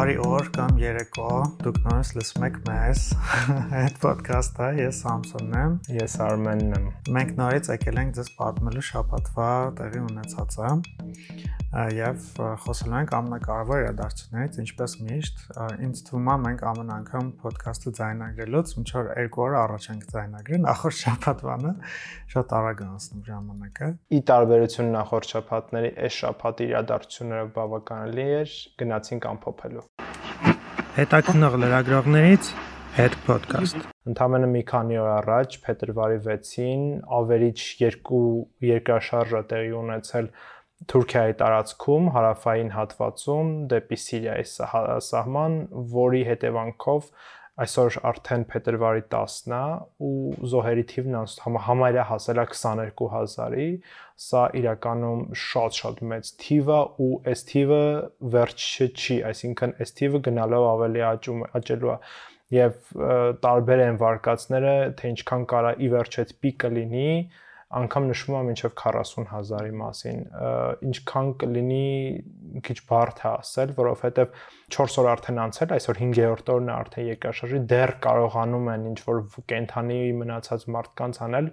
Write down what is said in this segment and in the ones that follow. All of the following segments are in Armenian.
Բարի օր կամ երեկո։ Դուք նորից լսում եք մեզ։ Այդ ոդքասթը ես Սամսոնն եմ, ես Արմենն եմ։ Մենք նորից եկել ենք ձեզ պատմելու շաբաթվա տեղի ունեցածը եւ խոսելու ենք ամենակարևոր իրադարձություններից, ինչպես միշտ, ինձ թվում է մենք ամեն անգամ ոդքասթը ձայնագրելուց ինչ որ երկու օր առաջ ենք ձայնագրել, նախորդ շաբաթվանը շատ արագ անցնում ժամանակը։ Ի տարբերություն նախորդ շաբաթների, այս շաբաթի իրադարձությունները բավականալի էր, գնացինք ամփոփելու։ Հետաքնող լրագրողներից Head Podcast։ Ընդամենը մի քանի օր առաջ, փետրվարի 6-ին, ավերիչ երկու երկրաշարժը տեղի ունեցել Թուրքիայի տարածքում հարավային հատվածում դեպի Սիրիայի սահման, որի հետևանքով այսօր արդեն փետրվարի 10-ն է ու զոհերի թիվն համարյա հասել է 22000-ի, սա իրականում շատ-շատ մեծ թիվ է ու այս թիվը վերջը չի, այսինքն այս թիվը գնալով ավելի աճում աճելու է եւ տարբեր են վարկածները, թե ինչքան կարա ի վերջ այդ պիկը լինի, անգամ նշվում է մինչև 40000-ի մասին։ Ինչքան կլինի քիչ բարդ է ասել, որովհետև 4 օր արդեն անցել, այսօր 5-րդ օրն է արդեն երկրաշարժի, դեռ կարողանում են ինչ որ կենթանի մնացած մարդկանց անել,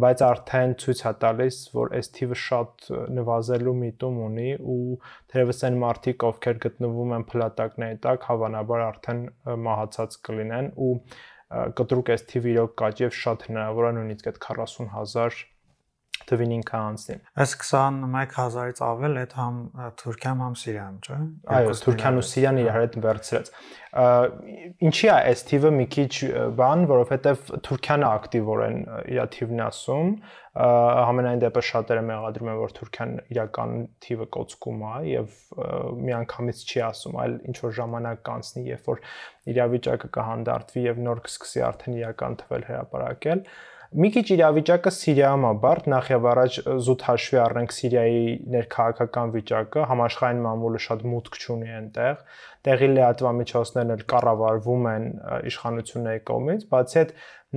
բայց արդեն ցույց է տալիս, որ այս թիվը շատ նվազելու միտում ունի ու թերևս այն մարդիկ, ովքեր գտնվում են փլատակների տակ, հավանաբար արդեն մահացած կլինեն ու կտրուկ այս թիվը իրոք կաճ եւ շատ հնարավոր է նույնիսկ այդ 40000 թվին ինքը անցնի։ Այս 21000-ից ավել այդ համ Թուրքիան համ Սիրիան, չէ՞։ Այո, Թուրքիան ու Սիրիան իրար հետ վերցրեց։ Ինչի է այս թիվը մի քիչ բան, որովհետև Թուրքիանը ակտիվորեն իր թիվն ասում, համենայն դեպս շատերը մեղադրում են, որ Թուրքիան իրական թիվը կոծկում է եւ միանգամից չի ասում, այլ ինչ որ ժամանակ կանցնի, երբ որ իրավիճակը կհանդարտվի եւ նոր կսկսի արդեն իրական թվել հրապարակել, Մի քիչ իրավիճակը Սիրիայում է բարդ, նախ եւ առաջ զուտ հաշվի առնենք Սիրիայի ներքաղաքական վիճակը, համաշխարհային մամուլը շատ մուտք չունի այնտեղ, տեղի լրատվամիջոցներն էլ կառավարվում են իշխանությունների կողմից, բացի այդ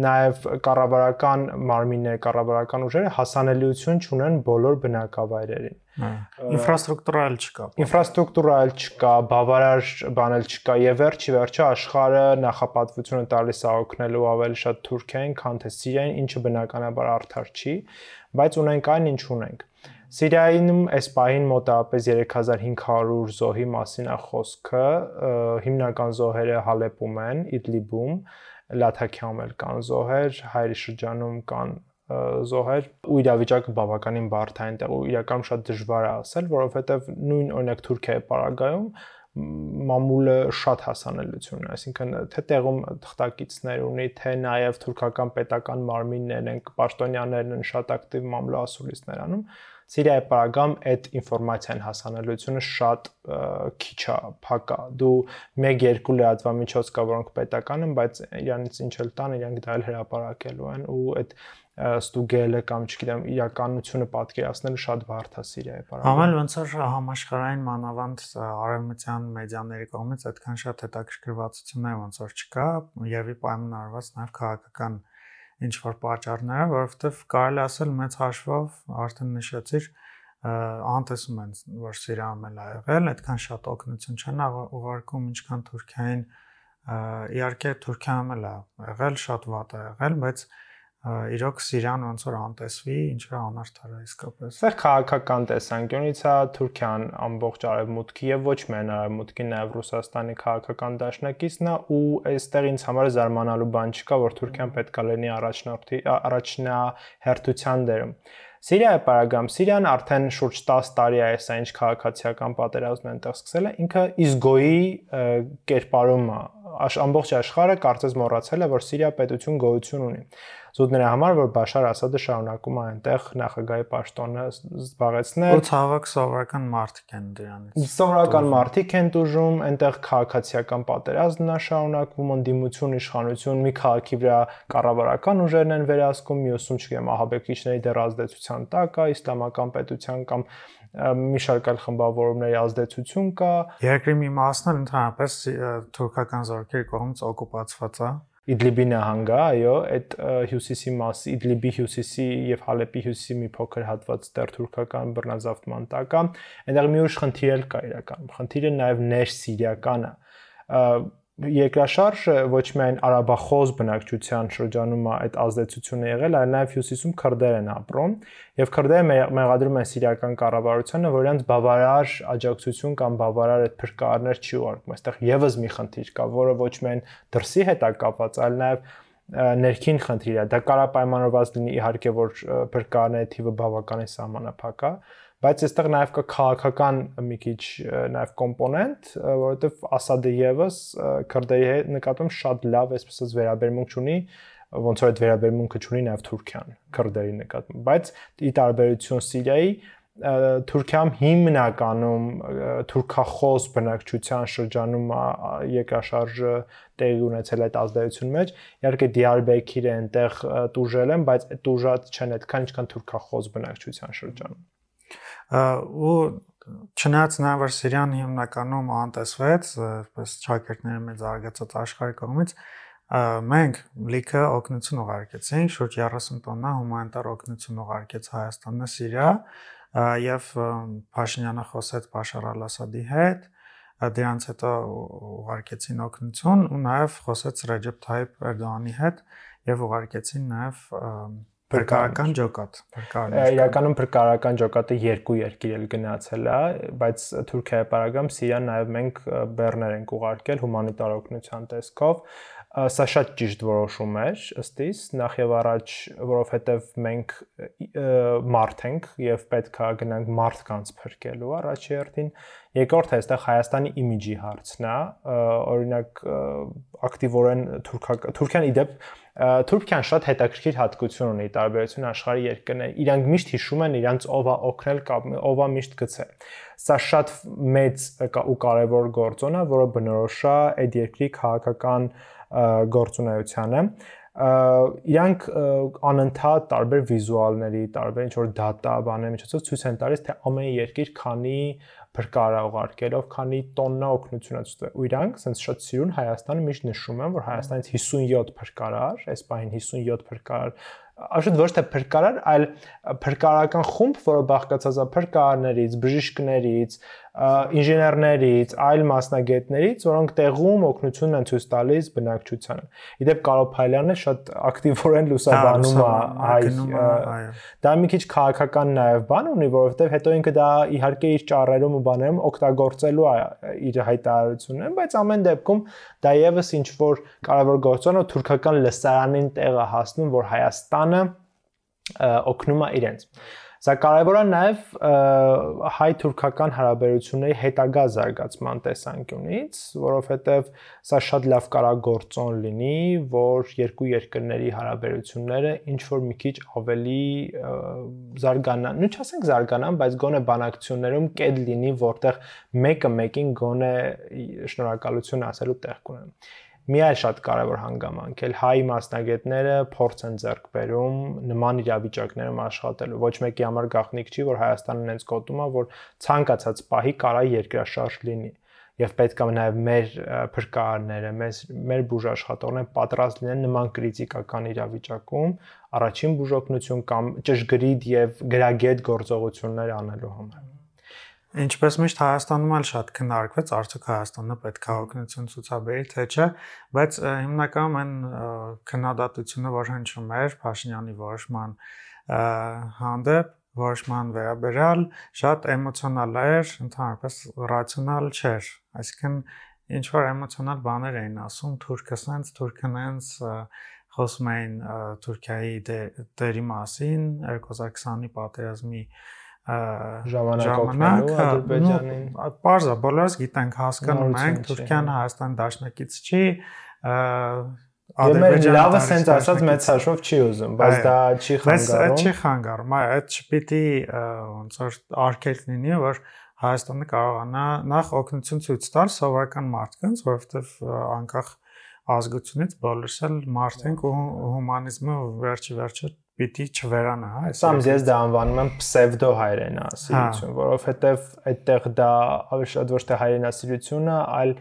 նաև կառավարական մարմինները, կառավարական ուժերը հասանելիություն չունեն բոլոր բնակավայրերին։ Ինֆրաստրուկտուրա էլ չկա։ Ինֆրաստրուկտուրա էլ չկա, բավարար բան էլ չկա եւ վերջի վերջը աշխարհը նախապատվությունը տալիս է օգնելու ավելի շատ Թուրքիային, քան թե Սիրիային, ինչը բնականաբար արդար չի, բայց ունենք այն, ինչ ունենք։ Սիրիայինում այս պահին մոտավորապես 3500 զոհի մասին է խոսքը, հիմնական զոհերը Հալեպում են, Իդլիբում, Լաթաքիանում էլ կան զոհեր, հայերի շրջանում կան զոհեր ու իրավիճակը բավականին բարդ է այնտեղ ու իրական շատ դժվար է ասել, որովհետև նույն օրինակ Թուրքիայի պարագայում մամուլը շատ հասանելիություն ունի, այսինքն թե տեղում թղթակիցներ ունի, թե նաև թուրքական պետական մարմիններ են, պաշտոնյաներն են շատ ակտիվ մամլո ասուլիսներ անում, Սիրիայի պարագամ այդ ինֆորմացիան հասանելիությունը շատ քիչ է, փակ է։ Դու 1-2 լրատվամիջոց կա, որոնք պետական են, բայց իրանից ինչ էլ տան, իրանք դա էլ հրապարակելու են ու այդ ստուգելը կամ չգիտեմ իրականությունը պատկերացնելը շատ բարդ է պարագայում։ Համել ոնց որ համաշխարհային մանավանդ արևմտյան մեդիաների կողմից այդքան շատ հետաքրքրվածություններ ոնց որ չկա, եւի պայմանավորված նաեւ քաղաքական ինչ որ պատճառները, որովհետև կարելի ասել մեծ հաշվով արդեն նշեցիր անտեսում են որ Սիրիայում էլ ա եղել, այդքան շատ օգնություն չեն ուղարկում, ինչքան Թուրքիային իհարկե Թուրքիայում էլ ա եղել, շատ վատ ա եղել, բայց իրոք Սիրիան ոնց որ անտեսվի, ինչ որ անարդար է իսկապես։ Սա քաղաքական տեսանկյունից է Թուրքիան ամբողջ արևմուտքի եւ ոչ միայն արևմուտքի, նաեւ Ռուսաստանի քաղաքական դաշնակիցն է ու այստեղ ինձ համար զարմանալու բան չկա, որ Թուրքիան պետք է լինի առաջնորդի առաջնա հերթության դերում։ Սիրիայի պարագամ Սիրիան արդեն շուրջ 10 տարի է այս ինչ քաղաքացիական պատերազմն այնտեղ սկսել է, ինքը Իզգոյի կերպարում է ամբողջ աշխարհը կարծես մոռացել է, որ Սիրիա պետություն գոյություն ունի զուտ նրա համար, որ Բաշար Ասադը շարունակում է այնտեղ նախագահի պաշտոնը զբաղեցնել։ Ու ցավոք սովորական մարդիկ են դրանից։ Սովորական մարդիկ են դժում, այնտեղ քաղաքացիական պատերազմն է շարունակվում, ընդդիմություն, իշխանություն, մի քաղաքի վրա կառավարական ուժերն են վերահսկում, մյուսում չգիտեմ, ահաբեկիչների դեռ ազդեցության տակ է, իսլամական պետության կամ մի շարք այլ խմբավորումների ազդեցություն կա։ Երկրի մի մասն ընդհանրապես թուրքական զորքերի կողմից օկուպացված է Իդլիբի նահանգը, այո, այդ հյուսիսի մաս, Իդլիբի հյուսիսի եւ Հալեպի հյուսիսի մի փոքր հատված դեռ թուրքական բռնազավթման տակ է։ Այնտեղ մի ուժ խնդիր էլ կա իրական։ Խնդիրը նաեւ ներսիրիական է երկրաշարժը ոչ միայն արաբախոզ բնակչության շրջանում է այդ ազդեցությունը եղել, այլ նաև հյուսիսում քրդեր են ապրում, եւ քրդերը մեղադրում են սիրիական կառավարությանը, որ իրենց բավարար աջակցություն կամ բավարար այդ փրկարներ չի ուղարկում։ Այստեղ եւս մի խնդիր կա, որը ոչ միայն դրսի հետ է կապված, այլ նաև ներքին խնդիր է։ Դա կարա պայմանավորված լինի իհարկե, որ փրկարների թիվը բավականին սահմանափակ է, բայց այստեղ նաև կա քաղաքական մի քիչ նաև կոմպոնենտ, որովհետև Ասադը եւս քրդերի հետ նկատում շատ լավ, այսպես վերաբերմունք ունի, ոնց որ այդ վերաբերմունքը ունի նաև Թուրքիան քրդերի նկատմամբ, բայց ի տարբերություն Սիրիայի Թուրքիայում հիմնականում թուրքախոս բնակչության շրջանում երկրաշարժը տեղի ունեցել այդ ազդեցություն մեջ։ Իհարկե Դիարբեկիրը այնտեղ տուժել են, բայց տուժած չեն այդքան, ինչքան թուրքախոս բնակչության շրջանում ու չնայած նա որ Սիրիան հիմնականում անտեսվեց, այսպես ճակերտները մեծ արգացած աշխարհի կողմից, մենք լիքը օգնություն ուղարկեցինք, շուրջ 30 տոննա հումանիտար օգնություն ուղարկեց Հայաստանը Սիրիա, եւ Փաշինյանը խոսեց Բաշար al-Ասադի հետ, դրանց հետո ուղարկեցին օգնություն ու նաեւ խոսեց Ռեջեփ Թայիփ Էրդողանի հետ եւ ուղարկեցին նաեւ Փրկարական ջոկատ, փրկարական։ Իրականում փրկարական ջոկատը երկու երկիր էլ գնացել է, բայց Թուրքիայի պարագամ Սիրիան նաև մենք բեռներ ենք ուղարկել հումանիտար օգնության տեսքով սա շատ ճիշտ որոշում էր ըստ իս նախ եւ առաջ որովհետեւ մենք մարդ ենք եւ պետք է գնանք մարդկանց փրկելու առաջի հերթին երկրորդը այստեղ Հայաստանի իմիջի հարցն է օրինակ ակտիվորեն թուրքական Թուրքիան իդեպ Թուրքիան շատ հետաքրքիր հատկություն ունի տարբերություն աշխարհի երկրների։ Իրանք միշտ հիշում են իրանց ով է օգնել կամ ով է միշտ գցել։ Սա շատ մեծ ու կարևոր գործոն է, որը բնորոշ է այդ երկրի քաղաքական գործունեությանը իրանք անընդհատ տարբեր վիզուալների, տարբեր ինչ որ դատա բաների միջոցով ցույց են տալիս թե ամեն երկիր քանի փրկարա ուղարկելով, քանի տոննա օգնություն է ցույց ու իրանք sense շատ սիրուն Հայաստանը միշտ նշում են, որ Հայաստանից 57 փրկարար, այս բային 57 փրկարար աշուտ ոչ թե փրկարար, այլ փրկարական խումբ, որը բաղկացած է փրկարներից, բժիշկներից, ինժեներներից, այլ մասնագետներից, որոնք տեղում օգնություն են ցույց տալիս բնակչությանը։ Իդեպ Կարո Փայլյանը շատ ակտիվորեն լուսաբանում է հայ դա մի քիչ քաղաքական նաև բան ունի, որովհետև հետո ինքը դա իհարկե իր ճառերում ու բաներում օգտագործելու է իր հայտարարությունները, բայց ամեն դեպքում դա եւս ինչ որ կարևոր գործոն է թուրքական լսարանին տեղը հասնում, որ Հայաստանը օգնում է իրենց։ Սա կարևոր է նաև հայ-թուրքական հարաբերությունների հետագա զարգացման տեսանկյունից, որովհետև սա շատ լավ կարա գործոն լինի, որ երկու երկրների հարաբերությունները ինչ որ մի քիչ ավելի զարգանան, ну չասենք զարգանան, բայց գոնե բանակցություններում կետ լինի, որտեղ մեկը մեկին գոնե շնորհակալություն ասելու տեղ կունեն մի այլ շատ կարևոր հանգամանք էլ հայ մասնագետները փորձ են ձեռք բերում նման իրավիճակներում աշխատելու ոչ մեկի համար գաղտնիք չի որ Հայաստանը նենց կոտում է որ ցանկացած պահի կարա երկրաշարժ լինի եւ պետք է նաեւ մեր փրկարները, մեր մեր բուժաշխատողները պատրաստ լինեն նման կրիտիկական իրավիճակում առաջին բուժօգնություն կամ ճշգրիտ եւ գրագետ գործողություններ անելու համար։ Ինչպես միշտ Հայաստանում էլ շատ քննարկվեց, արդյոք Հայաստանը պետք է օգնություն ցուցաբերի թե չէ, բայց հիմնականում այն քննադատությունը, որ հնչում էր Փաշինյանի որոշման հանդեպ, որոշման վերաբերյալ, շատ էմոցիոնալ էր, ընդհանրապես ռացիոնալ չէր։ Այսինքն ինչ որ էմոցիոնալ բաներ էին ասում, թուրքը սենց, թուրքը նենց խոսում էին Թուրքիայի դերի մասին 2020-ի պատերազմի ժամանակ օգնելու Ադրբեջանին։ Պարզա, բոլորս գիտենք, հասկանում ենք, Թուրքիան Հայաստան դաշնակից չի, Ադրբեջանը լավը սենց ասած մեծ հաշվով չի ուզում, բայց դա չի խանգարում։ Բայց չի խանգարում, այ այդ չպիտի ոնց որ արկել լինի, որ Հայաստանը կարողանա նախ օգնություն ցույց տալ սովորական մարդկանց, որովհետև անկախ ազգությունից բոլորս էլ մարդ ենք ու հումանիզմը վերջի վերջը պիտի չվերանա, հա, Սամ ես դա անվանում եմ պսևդո հայրենասիրություն, հա։ որովհետև այդտեղ դա ավելի շատ ոչ թե հայրենասիրությունը, այլ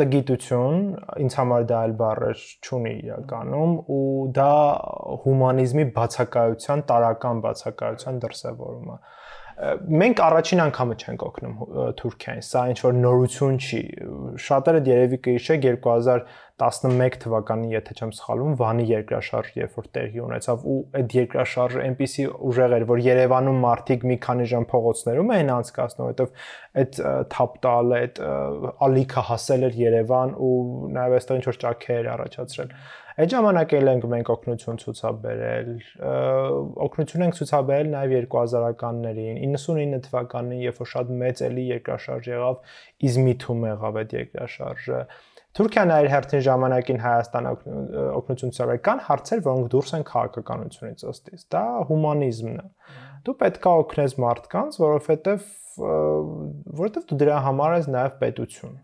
տգիտություն, ինձ համար դա այլ բառեր չունի իրականում ու դա հումանիզմի բացակայության, տարական բացակայության դրսևորում է մենք առաջին անգամը չենք օգնում Թուրքիային։ Սա ինչ որ նորություն չի։ շատերը երևի կհիշեք 2011 թվականին, եթե չեմ սխալվում, Վանի երկրաշարժը երբ որ տեղի ունեցավ ու այդ երկրաշարժը այնպիսի ուժեղ էր, որ Երևանում մարդիկ մի քանի ժամ փողոցներում էին անցկացնում, որովհետև այդ թափտալը, այդ ալիքը հասել էր Երևան ու նաև այստեղ ինչ որ ճաքեր առաջացրել։ Այդ ժամանակ էլ ենք մենք օգնություն ցուցաբերել, օգնություն ենք ցուցաբերել նաև 2000-ականներին, 99 թվականին, երբ որ շատ մեծ էլի երկրաշարժ եղավ, Իզմիթում եղավ այդ երկրաշարժը։ Թուրքիան այլ հերթին ժամանակին Հայաստան օգնություն ցուցաբերել կան հարցեր, որոնք դուրս են քաղաքականությունից ըստիս։ Դա հումանիզմն է։ Դու պետք է օգնես մարդկանց, որովհետև որովհետև դու դրա համար ես նաև պետություն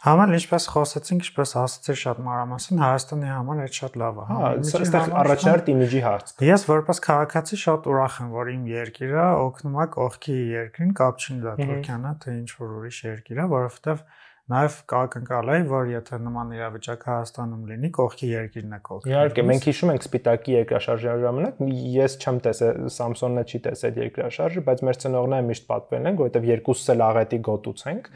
Համալ ինչպես խոսեցինք, ինչպես ասացի շատ մանրամասն, Հայաստանի համար այդ շատ լավ է, հա։ Այստեղ առաջնարդ իմիջի հարց։ Ես որպես քաղաքացի շատ ուրախ եմ, որ իմ երկիրը օգնում է կողքի երկրին, կապ չունի դա Թուրքիանա, թե ինչ որ ուրիշ երկիր է, որովհետև Նաև կակնկալ է, որ եթե նման իրավիճակ Հայաստանում լինի, կողքի երկիրն է կողքի։ Իհարկե, մենք հիշում ենք Սպիտակի երկրաշարժի ժամանակ, ես չեմ տեսել, Samsung-ը չի տեսել երկրաշարժը, բայց մեր ծնողները միշտ պատմել են, որովհետև երկուսս էլ աղետի գոտուց ենք։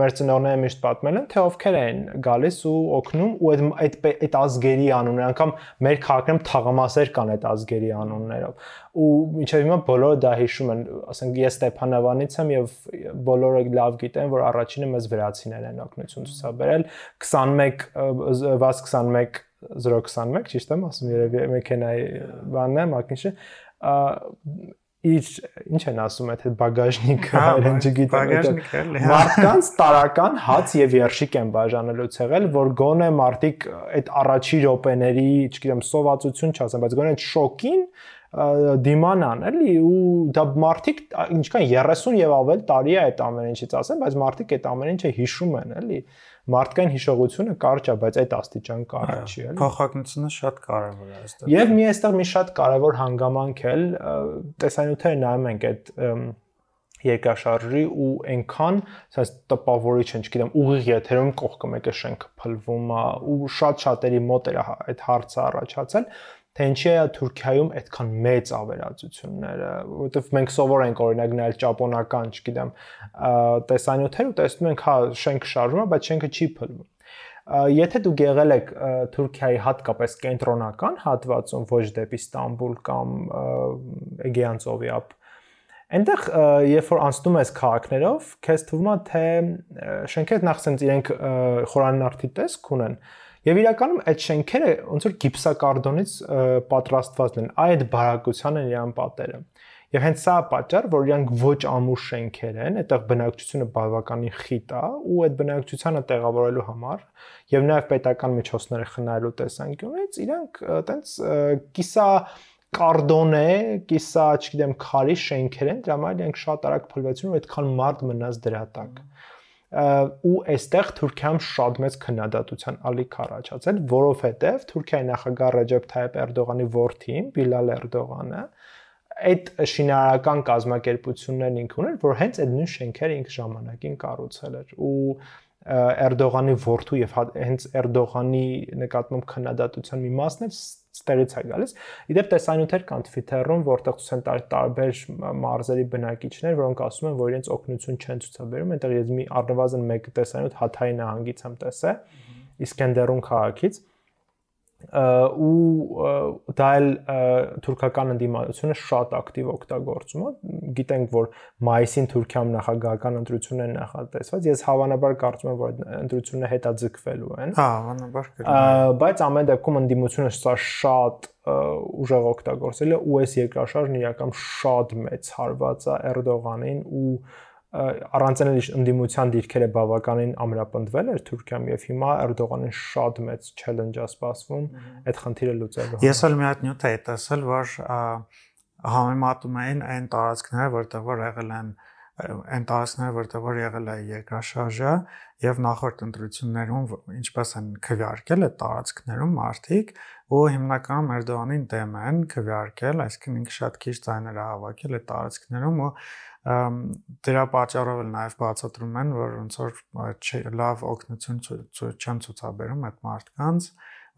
Մեր ծնողները միշտ պատմել են, թե ովքեր են գալիս ու օգնում ու այդ այդ այդ ազգերի անունները, անգամ մեր քաղաքում թաղամասեր կան այդ ազգերի անուններով ու մինչև հիմա բոլորը դա հիշում են, ասենք ես Ստեփանավանից եմ եւ բոլորը լավ գիտեն, որ առաջինը մեզ վրացիներ են օգնություն ցուցաբերել. 21 վազ 21 021, ճիշտ եմ ասում, երևի մեքենայի բանն է, մակինշը իր ինչ են ասում այդ բագաժնիկը, հա, այլն չգիտեմ, էլի։ հա։ Մարդկանց տարական հաց եւ երշիկ են բաժանելուց եղել, որ գոնե մարդիկ այդ առաջի րոպեների, չգիտեմ, սովածություն չասեմ, բայց գոնե այդ շոկին դիմանան, էլի ու դա մարդիկ ինչքան 30 եւ ավել տարի է այդ ամեն ինչից ասեմ, բայց մարդիկ այդ ամեն ինչը հիշում են, էլի մարդկային հիշողությունը կարճ է, բայց այդ աստիճան կարճ չի, էլի։ Փոխակնությունը շատ կարևոր է այստեղ։ Եվ մի այստեղ մի շատ կարևոր հանգամանք էլ տեսանյութերը նայում ենք այդ երկաշարժի ու այնքան, ասես տպավորիչ են, չգիտեմ, ուղիղ եթերում կողքը մեկը շենքը փլվում է ու շատ շատերի մոտ էր այդ հարցը առաջացել, թե ինչի է Թուրքիայում այդքան մեծ ավերածությունները, որովհետև մենք սովոր ենք օրինակ նայել ճապոնական, չգիտեմ, տեսանյութեր ու տեսնում ենք, հա, շենքը շարժվում է, բայց շենքը չի փլվում եթե դուք եղել եք Թուրքիայի հատկապես կենտրոնական հատվածում, ոչ դեպի Ստամբուլ կամ Էգեյան ծովի ապ, այնտեղ երբ որ անցնում ես քաղաքներով, քեզ թվում է թե շենքերը նախ sense իրենք խորանարդի տեսք ունեն, Եվ իրականում այդ շենքերը ոնց որ գիպսակարդոնից պատրաստված են, այդ բարակության են իրան պատերը։ Եվ հենց սա պատճառ, որ իրանք ոչ ամուր շենքեր են, այդտեղ բնակչությունը բավականին խիտ է ու այդ բնակչությանը տեղավորելու համար եւ նաեւ պետական միջոցները խնայելու տեսանկյունից իրանք տենց կիսա կարդոն է, կիսա, չգիտեմ, քարի շենքեր են, դրա համար իրանք շատ արագ փլվեցին ու այդքան մարդ մնաց դրա տակ ու այստեղ Թուրքիայում շատ մեծ քննադատության ալիք առաջացել, որովհետև Թուրքիայի նախագահ Ռեջեփ Թայիփ Էրդողանի որդին Բիլալ Էրդողանը այդ շինարարական կազմակերպություններն ինք ուներ, որ հենց այդ նույն շենքերը ինք ժամանակին կառուցել էր ու Էրդողանի որդու եւ հենց Էրդողանի նկատմամբ քննադատության մի մասն էլ ստերից է գալիս։ Իդեպ տեսանյութեր կան Twitter-ում, որտեղ ցույց են տալիս տարբեր մարզերի բնակիչներ, որոնք ասում են, որ իրենց օգնություն չեն ցուցաբերում։ Այնտեղ ես մի առնվազն մեկ տեսանյութ Հաթայի նահանգից եմ տեսել, Իսկենդերուն քաղաքից ու դա էլ թուրքական ընդդիմադությունը շատ ակտիվ օգտագործում է։ Գիտենք, որ մայիսին Թուրքիայում նախագահական ընտրություններ են նախատեսված։ Ես հավանաբար կարծում եմ, որ այդ ընտրությունները հետաձգվելու են։ Հա, հավանաբար կլինի։ Բայց ամեն դեպքում ընդդիմությունը սա շատ ուժեղ օգտագործել է ու այս երկրաշարժն իրական շատ մեծ հարված է Էրդողանին ու առանցել ընդդիմության դիրքերը բավականին ամրապնդվել էր Թուրքիայում եւ հիմա Էրդողանին շատ մեծ challenge-ա սպասվում այդ խնդիրը լուծելու։ Ես էլ մի հատ նյութ էի տեսել, որ համեմատում էին այն տարածքները, որտեղ որ եղել են այն տարածքները, որտեղ որ եղել է երկրաշարժը եւ նախորդ ընտրություններում ինչպես են քվեարկել այդ տարածքներում մարդիկ ու հիմնականում Էրդողանին դեմ են քվեարկել, այսինքն ինքը շատ քիչ ձայներ է հավաքել այդ տարածքներում ու դրա պատճառով էլ նաև բացատրում են, որ ոնց որ լավ օգնություն չեն ցուցաբերում այդ մարդկանց,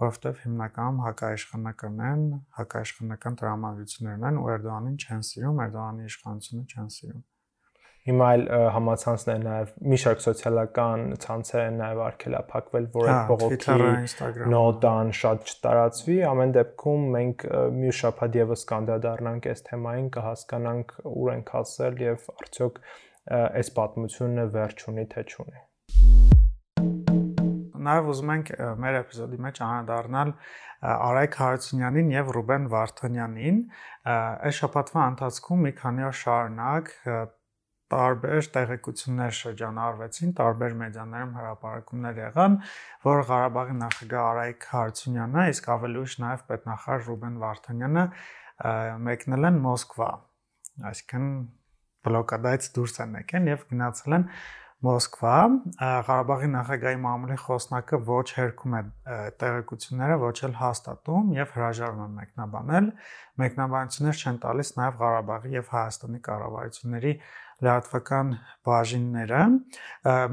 որովհետև հիմնականում հակաիշխանական են, հակաիշխանական տրամադրություններն են ու Էրդողանին չեն սիրում, Էրդողանի իշխանությունը չեն սիրում։ Հիմա այլ համացանցներ նաև մի շարք սոցիալական ցանցեր են նաև արգելափակվել, որ հա, այդ բողոքի նոտան շատ չտարածվի։ Ամեն դեպքում մենք մյուս շաբաթ եւս կանդրադառնանք այս թեմային, կհասկանանք ուր ենք հասել եւ արդյոք այս պատմությունը վերջ ունի թե չունի։ Նաև ուզում ենք մեր էպիզոդի մեջ անդառնալ Արայք Հարությունյանին եւ Ռուբեն Վարդանյանին։ Այս շաբաթվա ընթացքում մի քանի օր շարունակ տարբեր տեղեկություններ շրջանառվեցին, տարբեր մեդիաներում հրապարակումներ եղան, որ Ղարաբաղի նախագահ Արայք Հարությունյանը, իսկ ավելի ուշ նաև պետնախարար Ռուբեն Վարդանյանը մեկնել են Մոսկվա։ Այսինքն բլոկադայից դուրս են եկել եւ գնացել են Մոսկվա Ղարաբաղի նախագահի մամուլի խոսնակը ոչ հերքում է տեղեկությունները, ոչ էլ հաստատում եւ հրաժարվում է մեկնաբանել։ Մեկնաբանություններ չեն տալիս նաեւ Ղարաբաղի եւ Հայաստանի կառավարությունների լրատվական բաժինները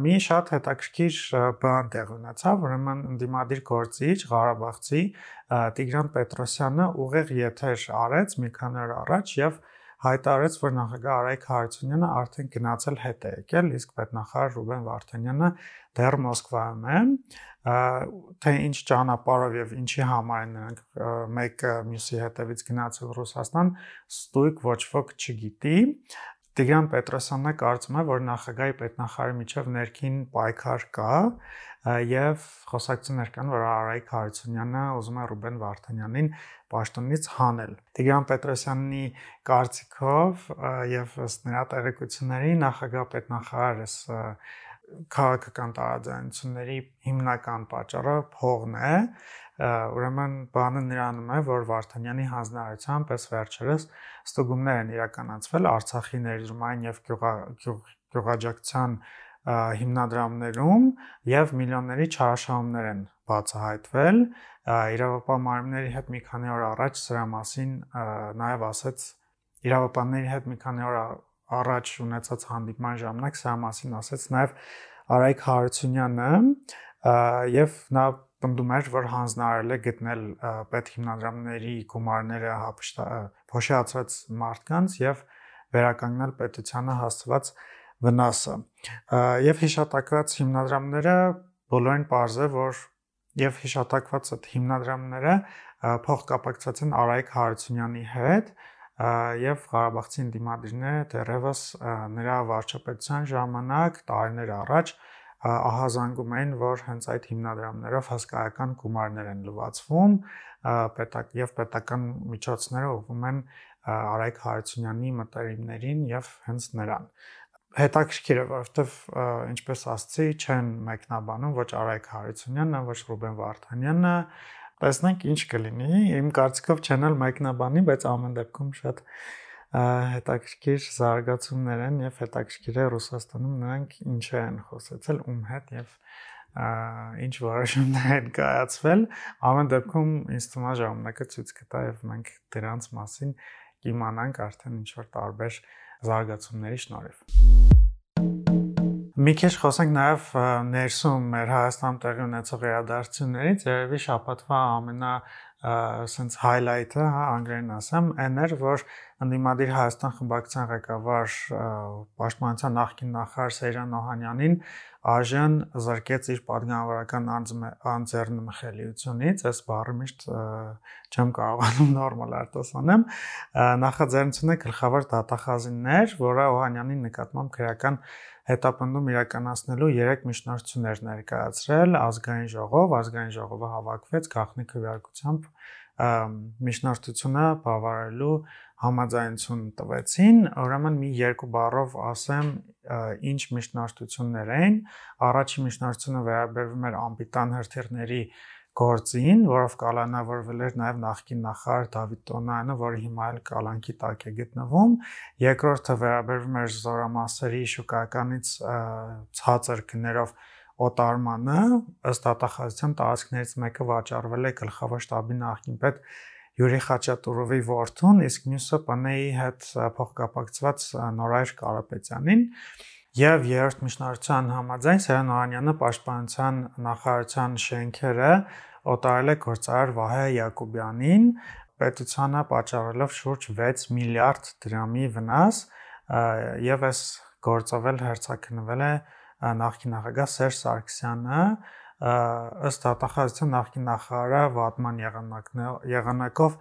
մի շատ հետաքրքիր բան տեղ ունեցավ, ուրեմն ընդդիմադիր գործիչ Ղարաբաղցի Տիգրան Պետրոսյանը ուղիղ եթեր արեց մի քանի օր առաջ եւ հայտարարեց, որ նախագահ Արայք Հարությունյանը արդեն գնացել հետ է եկել, իսկ պետնախարար Ռուբեն Վարդանյանը դեռ Մոսկվայում է թե ինչ ճանապարհով եւ ինչի համար են նրանք մեկը մյուսի հետևից գնացել Ռուսաստան, ստույգ ոչ ոք չգիտի։ Տիգրան Պետրոսյանն կարծում է, որ նախագահի պետնախարարի միջև ներքին պայքար կա եւ խոսակցություններ կան, որ Արայք Հարությունյանը ուզում է Ռուբեն Վարդանյանին պաշտոնից հանել։ Տիգրան Պետրոսյանի կարծիքով եւ ըստ նրա տեղեկությունների նախագահ պետնախարարս քաղաքական տարաձայնությունների հիմնական պատճառը փողն է ուրեմն բանը նրանում է որ Վարդանյանի հանձնարարությամբ ես վերջերս ստուգումներ են իրականացվել Արցախի ներդրումային եւ գյուղաճակցության հիմնադրամներում եւ միլիոնների չարաշահումներ են բացահայտվել իրավապահ մարմինների հետ մի քանի օր առաջ սրա մասին նաև ասաց իրավապահների հետ մի քանի օր առաջ ունեցած հանդիպման ժամանակ սրա մասին ասաց նաև Արայք Հարությունյանը եւ նա պնդում էր, որ հանձնարարել է գտնել պետ հիմնադրամների գումարները փոշիացած մարդկանց եւ վերականգնել պետությանը հասցված վնասը։ Եվ հիշատակված հիմնադրամները բոլորին ողջ է, որ եւ հիշատակված այդ հիմնադրամները փոխկապակցված են Արայք Հարությունյանի հետ եւ Ղարաբաղցի դիմադրիչները դեռևս նրա վարչապետության ժամանակ տարիներ առաջ ահազանգում էին, որ հենց այդ հիմնադրամներով հսկայական գումարներ են լվացվում, պետակ եւ պետական միջոցները ուղղվում են Արայք Հարությունյանի մտերիմներին եւ հենց նրան հետաքրքիր է, որովհետև ինչպես ասացի, չեն մեկնաբանում ոչ Արայք Հարությունյանը, ոչ Ռուբեն Վարդանյանը, տեսնենք ինչ կլինի։ Իմ կարծիքով չեն էլ մեկնաբանի, բայց ամեն դեպքում շատ հետաքրքիր զարգացումներ են եւ հետաքրքիր է Ռուսաստանում նրանք ինչ են խոսեցել ում հետ եւ ինչ որոշումներ են կայացվել ամեն դեպքում ինձ թվում է ժամանակը ցույց կտա եւ մենք դրանց մասին կիմանանք արդեն ինչ որ տարբեր զարգացումների շնորհիվ։ Մի քիչ խոսենք նաև ներսում մեր Հայաստանում տեղի ունեցող իրադարձություններից, երևի շաբաթվա ամենա սենց highlight-ը, հա, անգլերեն ասեմ, այն էր, որ ընդդիմադիր Հայաստան խմբակցության ղեկավար պաշտպանության նախկին նախարար Սեյրան Օհանյանին Աժեն զրկեց իր падգամավորական անձեռնմխելիությունից, այս բառը միշտ չեմ կարողանում նորմալ արտասանեմ, նախաձեռնությունը գլխավոր դատախազիններ, որը Օհանյանի նկատմամբ քրական հետապնդում իրականացնելու 3 միջնորդություններ ներկայացրել ազգային ժողով, ազգային ժողովը հավաքվեց գախնի քվեարկությամբ միջնորդությունը բավարարելու համաձայնություն տվեցին, ուրեմն մի երկու բառով ասեմ ինչ միջնորդություններ են։ Առաջին միջնորդությունը վերաբերվում էր ամբիտան հրթիռների գործին, որով կալանավորվել էր նաև նախկին նախարար Դավիթ Տոնյանը, որը հիմա էլ կալանքի տակ է գտնվում։ Երկրորդը վերաբերվում էր զորամասերի շուկայականից ցածր գներով օտարմանը, ըստ դատախազության տարածքներից մեկը վաճառվել է գլխավոր շտաբի նախկին պետ Յուրի Խաչատուրովի որդուն, իսկ մյուսը ՊՆ-ի հետ փոխկապակցված Նորայր Կարապետյանին եւ երրորդ միջնորդության համաձայն Սերան Օրանյանը պաշտպանության նախարարության շենքերը օտարել է գործարար Վահե Յակոբյանին պետությանը պատճառելով շուրջ 6 միլիարդ դրամի վնաս եւ այս գործովել հերցակնվել է նախկին նախագահ Սերժ Սարգսյանը ըստ հատախազության նախկին նախարարը վատման եղանակով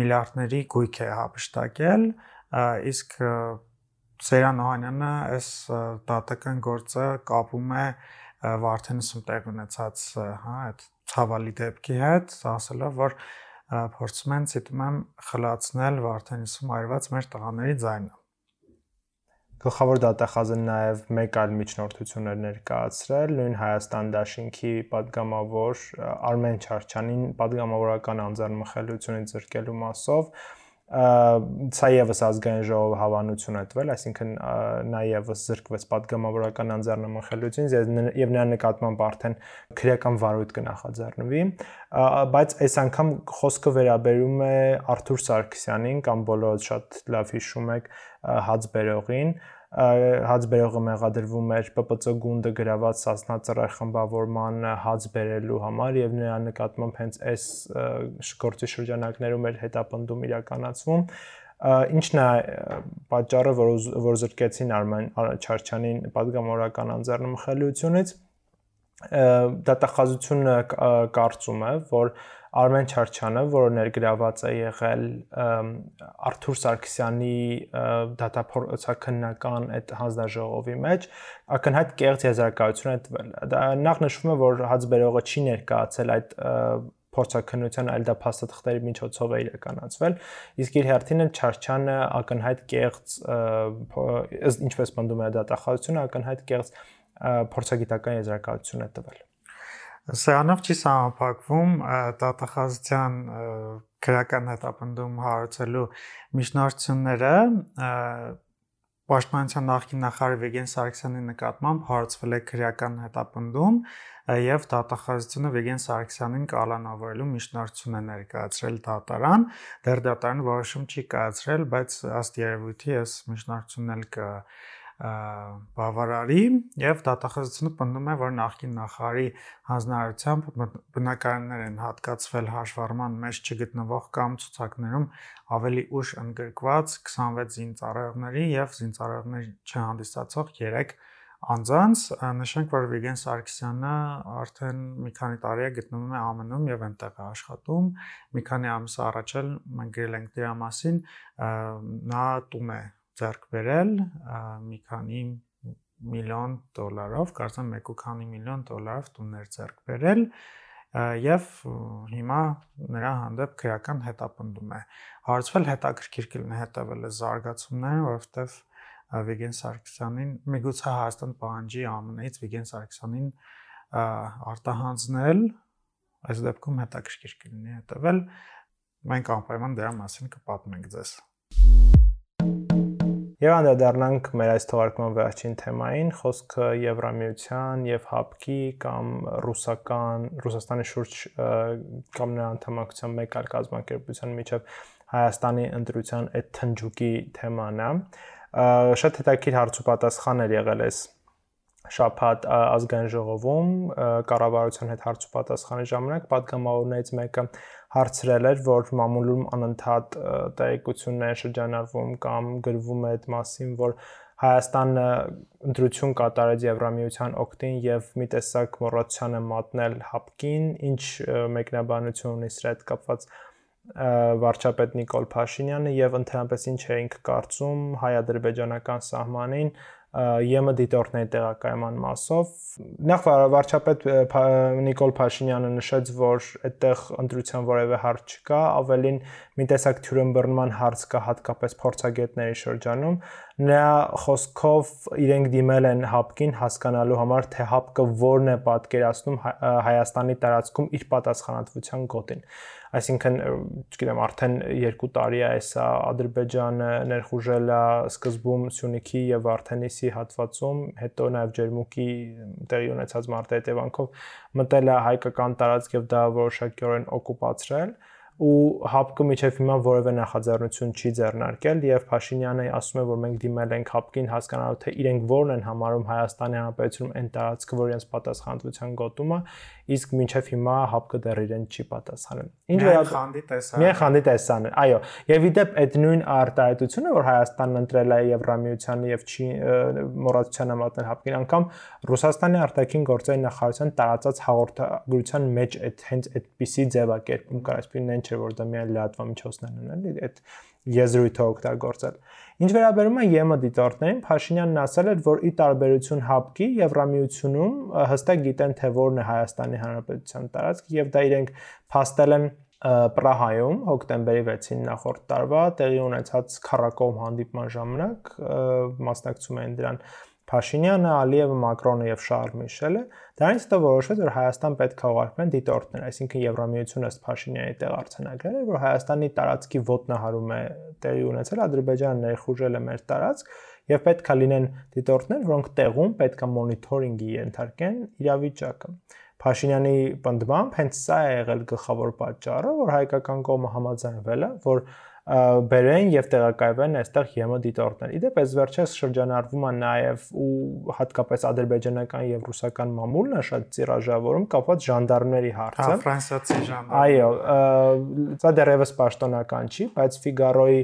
միլիարդների գույք է հապշտակել իսկ Սերան Օհանյանը այս դատական գործը կապում է Վարդենիսում տեղ ունեցած հա այդ ցավալի դեպքի հետ ասելով որ փորձում են ցիտում եմ խլացնել Վարդենիսում այրված մեր տղաների ձայնը Գլխավոր դատախազն նաև մեկ այլ միջնորդություն էր ներկայացրել նույն Հայաստան Դաշինքի падգամավոր Արմեն Չարչյանին падգամավորական անձեռնմխելիությունից զրկելու մասով, ցա եւս ազգային ժողովը հավանություն է տվել, այսինքն նա եւս զրկվեց падգամավորական անձեռնման խելությունից եւ նրա նկատմամբ արդեն քրեական վարույթ կնախաձեռնվի, բայց այս անգամ խոսքը վերաբերում է Արթուր Սարգսյանին կամ բոլորը շատ լավ հիշում եք հաց բերողին, հաց բերողը մեղադրվում էր ՊՊՑ գունդը գրաված սասնա ծռայ խմբավորման հաց բերելու համար եւ նրա նկատմամբ հենց այս գործի շրջանակներում էր հետապնդում իրականացվում ինչն է պատճառը որ որ զրկեցին Արմեն Չարչյանին падգամորական անձեռնմխելիությունից դա տախազությունը կարծում է որ Արմեն Չարչյանը, որը ներգրաված է եղել Արթուր Սարգսյանի դատափորձակնական այդ հանձնաժողովի մեջ, ակնհայտ կեղծ եզրակացություն է տվել։ Նախ նշվում է, որ հացբերողը չի ներկայացել այդ փորձակնության այլ դա փաստաթղթերի միջոցով է իրականացվել իսկ իր հերթին էլ Չարչյանը ակնհայտ կեղծ ինչպես պնդում է դատախազությունը ակնհայտ կեղծ փորձագիտական եզրակացություն է տվել Սրանով չի համապակվում դատախազության քրական հետապնդում հարուցելու միջնորդությունները Պաշտպանության նախկին նախարար Վիգեն Սարգսյանի նկատմամբ հարցվել է քրեական հետապնդում եւ դատախազությունը Վիգեն Սարգսյանին կալանավորելու միջնորդություն է ներկայացրել դատարան։ Դեռ դատարանը որոշում չի կայացրել, բայց ըստ երևույթի այս միջնորդությունն էլ կա բավարարի եւ դատախազությունը պնդում է, որ նախկին նախարարի հանձնարարությամբ բնակարաններ են հատկացվել հաշվառման մեջ չգտնվող կամ ցուցակներում ավելի ուշ ընդգրկված 26 զինծառայողների եւ զինծառայողներ չհանդիսացող 3 անձանց նշենք որ Վիգեն Սարգսյանը արդեն մի քանի տարի է գտնվում է ԱՄՆ-ում եւ այնտեղ է աշխատում մի քանի ամիս առաջ էլ մենք գրել ենք դրա մասին նա տուն է ձեռք բերել մի քանի միլիոն դոլարով, կարծեմ 1.5 միլիոն դոլարով տուններ ձեռք բերել եւ հիմա նրա հանդեպ քրական հետապնդում է։ Հարցվել հետաքրքիր կլինի հետևել է զարգացումները, որովհետեւ Վիգեն Սարգսյանին միգուցե Հայաստան պահանջի ԱՄՆ-ից Վիգեն Սարգսյանին արտահանձնել, այս դեպքում հետաքրքիր կլինի հետևել։ Մենք անպայման դրա մասին կպատմենք ձեզ։ Եվ անդրադառնանք մեր այս թողարկման վերջին թեմային՝ խոսքը Եվրամիության եւ ՀԱՊԿ-ի կամ ռուսական Ռուսաստանի շուրջ կամ նրա անդամակցության մեկ այլ կազմակերպության միջև Հայաստանի ընտրության այդ թնջուկի թեման է։ Շատ հետաքրքիր հարց ու պատասխան էր եղել այս շաբաթ ազգային ժողովում կառավարության հետ հարց ու պատասխանի ժամանակ պատգամավորներից մեկը հարցրել էր, որ մամուլում անընդհատ տեղեկություններ շրջանառվում կամ գրվում է այդ մասին, որ Հայաստանը ընտրություն կատարեց Եվրամիության օկտին եւ մի տեսակ մոռացության է մատնել հապկին, ինչ մեկնաբանություն ունի սրա հետ կապված վարչապետ Նիկոլ Փաշինյանը եւ ընդհանրապես ինչ էինք կարծում հայ-ադրբեջանական սահմանին ԵՄ դիտորդների տեղակայման մասով նախ վարչապետ Նիկոլ Փաշինյանը նշեց, որ այդտեղ ընտրության որևէ հարց չկա, ավելին մի տեսակ թյուրըմբռնման հարց կա հատկապես փորձագետների շրջանում։ Նրա խոսքով իրենք դիմել են հապկին հասկանալու համար, թե հապկը որն է պատկերացնում Հայաստանի տարածքում իր պատասխանատվության գոտին այսինքն չգիտեմ արդեն 2 տարի է այսա Ադրբեջանը ներխուժել է սկզբում Սյունիքի եւ Վարդենիսի հատվածում, հետո նաեւ Ջերմուկի տեղի ունեցած մարտի հետևանքով մտել է հայկական տարածք եւ դա որոշակիորեն օկուպացրել ու հապկը միջև հիմա որևէ նախաձեռնություն չի ձեռնարկել եւ Փաշինյանը ասում է որ մենք դիմել ենք հապկին հասկանալու թե իրենք որն են համարում Հայաստանի Հանրապետությունում այն տարածքը, որ իրենց պատասխանատվության գոտումը, իսկ մինչև հիմա հապկը դեռ իրեն չի պատասխանել։ Ինչ վերաբերի տեսան։ Միայն խանդի տեսան։ Այո, եւ իդեպ այդ նույն արտահայտությունը, որ Հայաստանն ընտրել է Եվրամիությանը եւ չի մոռացության համատնել հապկին, անգամ Ռուսաստանի արտաքին գործերի նախարարության տարածած հաղորդագրության մեջ այդ հենց այդպիսի ձևակերպում կար, այսինքն չէ որ դա միայն լրատվամիջոցներն են, էլի, այդ եզրույթը օգտագործել։ Ինչ վերաբերում է ԵՄ դիտորդներին, Փաշինյանն ասել էր, որ ի տարբերություն ՀԱՊԿ-ի Եվրամիությունում հստակ գիտեն, թե որն է Հայաստանի Հանրապետության տարածքը եւ դա իրենք փաստել են Պրահայում հոկտեմբերի 6-ին նախորդ տարվա տեղի ունեցած քառակողմ հանդիպման ժամանակ մասնակցում էին դրան Փաշինյանը, Ալիևը, Մակրոնը եւ Շարլ Միշելը, դրանից հետո որոշվեց, որ Հայաստան պետք է ուղարկվեն դիտորդներ, այսինքն Եվրամիությունը ըստ Փաշինյանի տեղ արձանագրել է, որ Հայաստանի տարածքի ոտնահարում է տեղի ունեցել, Ադրբեջանը ներխուժել է մեր տարածք եւ պետք է լինեն դիտորդներ, որոնք տեղում պետք է մոնիթորինգի ենթարկեն իրավիճակը։ Փաշինյանի պնդմամբ հենց սա է եղել գլխավոր պատճառը, որ հայկական կողմը համաձայնվել է, որ բերեն եւ տեղակայվեն այստեղ ԵՄ դիտորդներ։ Իդեպ այս վերջերս շրջանառվում է նաեւ ու հատկապես ադրբեջանական եւ ռուսական մամուլն է շատ ծիրաժավորում կապված ժանդարմների հարցը։ Հա, ֆրանսիացի ժանդարմ։ Այո, դա դեռևս պաշտոնական չի, բայց Ֆիգարոյի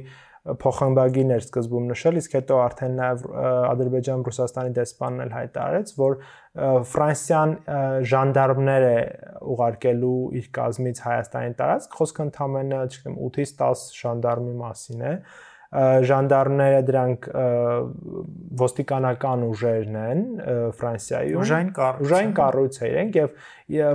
փոխանցագի ներսկզբում նշել, իսկ հետո արդեն նաև Ադրբեջան-Ռուսաստանի դեսպանն էլ հայտարարեց, որ Ֆրանսիան ժանդարմներ է ուղարկելու իր կազմից Հայաստանի տարածք, խոսքը ընդամենը, չգիտեմ, 8-ից 10 ժանդարմի մասին է, ժանդարմները դրանք ոստիկանական ուժերն են Ֆրանսիայում ուժային կառույց ուժային կառույց է իրենք եւ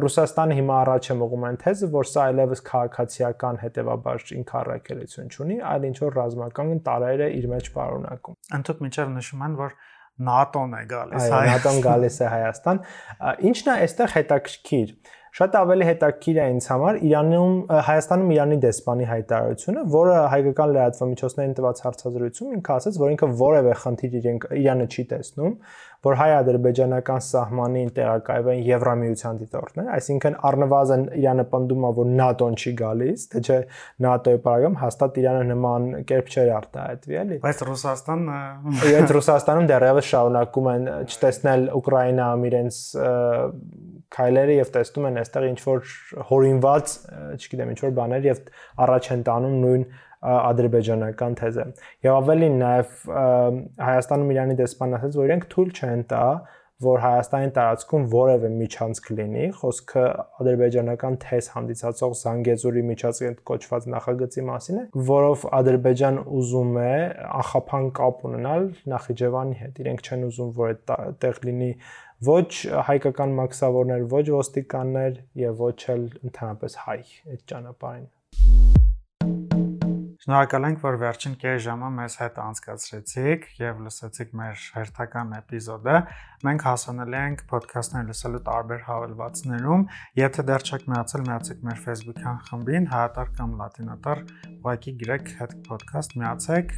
Ռուսաստանը հիմա առաջ է մղում այն թեզը որ սա այլևս քաղաքացիական հետեւաբար ինքարակելություն չունի այլ ինչ որ ռազմական տարերը իր մեջ պարունակում ընդհանուր միջև նշում են որ ՆԱՏՕ-ն է գալիս հայ ՆԱՏՕ-ն գալիս է Հայաստան ինչն է այստեղ հետաքրքիր Շատ ավելի հետաքրքիր է ինձ համար Իրանում Հայաստանում Իրանի դեսպանի հայտարարությունը, որը հայկական լրատվամիջոցներին տված հարցազրույցում ինքը ասաց, որ ինքը որևէ խնդիր իրենք Իրանը չի տեսնում, որ հայ-ադրբեջանական սահմանին տեղակայվեն Եվրամիության դիտորդներ, այսինքն առնվազն Իրանը պնդում է, որ ՆԱՏՕ-ն չի գալիս, թե չէ ՆԱՏՕ-ի բարակամ հաստատ Իրանը նման կերպ չէր արտահայտվի, էլի։ Բայց Ռուսաստանն Իրենց Ռուսաստանում դեռևս շարունակում են չտեսնել Ուկրաինայում իրենց քայլերը եւ տեսնում են այստեղ ինչ որ հորինված, չգիտեմ, ինչ որ բաներ եւ առաջ են տանում նույն ադրբեջանական թեզը։ Եվ ավելին նաև Հայաստանում Իրանի դեսպանն ասաց, որ իրենք թույլ չեն տա, որ Հայաստանի տարածքում որևէ միջանցք լինի, խոսքը ադրբեջանական թեզ հանդիսացող Զանգեզուրի միջազգային կոչված նախագծի մասին է, որով Ադրբեջան ուզում է ախափան կապ ունենալ Նախիջևանի հետ։ Իրենք չեն ուզում, որ այդտեղ լինի ոչ հայկական մաքսավորներ, ոչ ոստիկաններ եւ ոչ էլ ընդհանրապես հայ այդ ճանապարհին։ Շնորհակալ ենք, որ վերջին կես ժամը մեզ հետ անցկացրեցիք եւ լսեցիք մեր հերթական էպիզոդը։ Մենք հասանելի ենք ոդքասթներ լսելու տարբեր հավելվածներում։ Եթե դեռ չեք միացել, միացեք մեր Facebook-յան խմբին, հայատար կամ լատինատար, ուղղակի գրեք հետ ոդքասթ, միացեք,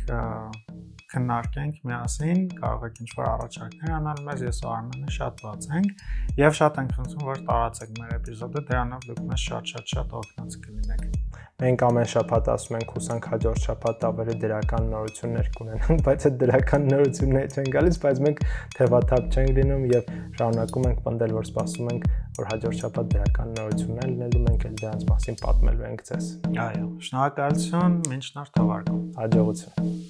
քննարկենք միասին, կարող եք ինչ-որ առաջարկներ անալ մեզ, ես ու Արմենը շատ բաց ենք եւ շատ ենք խնդրում, որ տարածեք մեր էպիզոդը, դրանով դուք մեզ շատ-շատ շատ օգնած կլինեք։ Մենք ամեն շաբաթ ասում ենք հուսանք հաջորդ շաբաթ ավելի դրական նորություններ կունենանք, բայց այդ դրական նորությունները չեն գալիս, բայց մենք թևաթափ չենք լինում եւ շարունակում ենք պնդել, որ սպասում ենք, որ հաջորդ շաբաթ դրական նորություններ լինելու մենք էլ դրանց մասին պատմելու ենք ձեզ։ Այո, շնորհակալություն, մինչ նոր թողարկում։ Հաջողություն։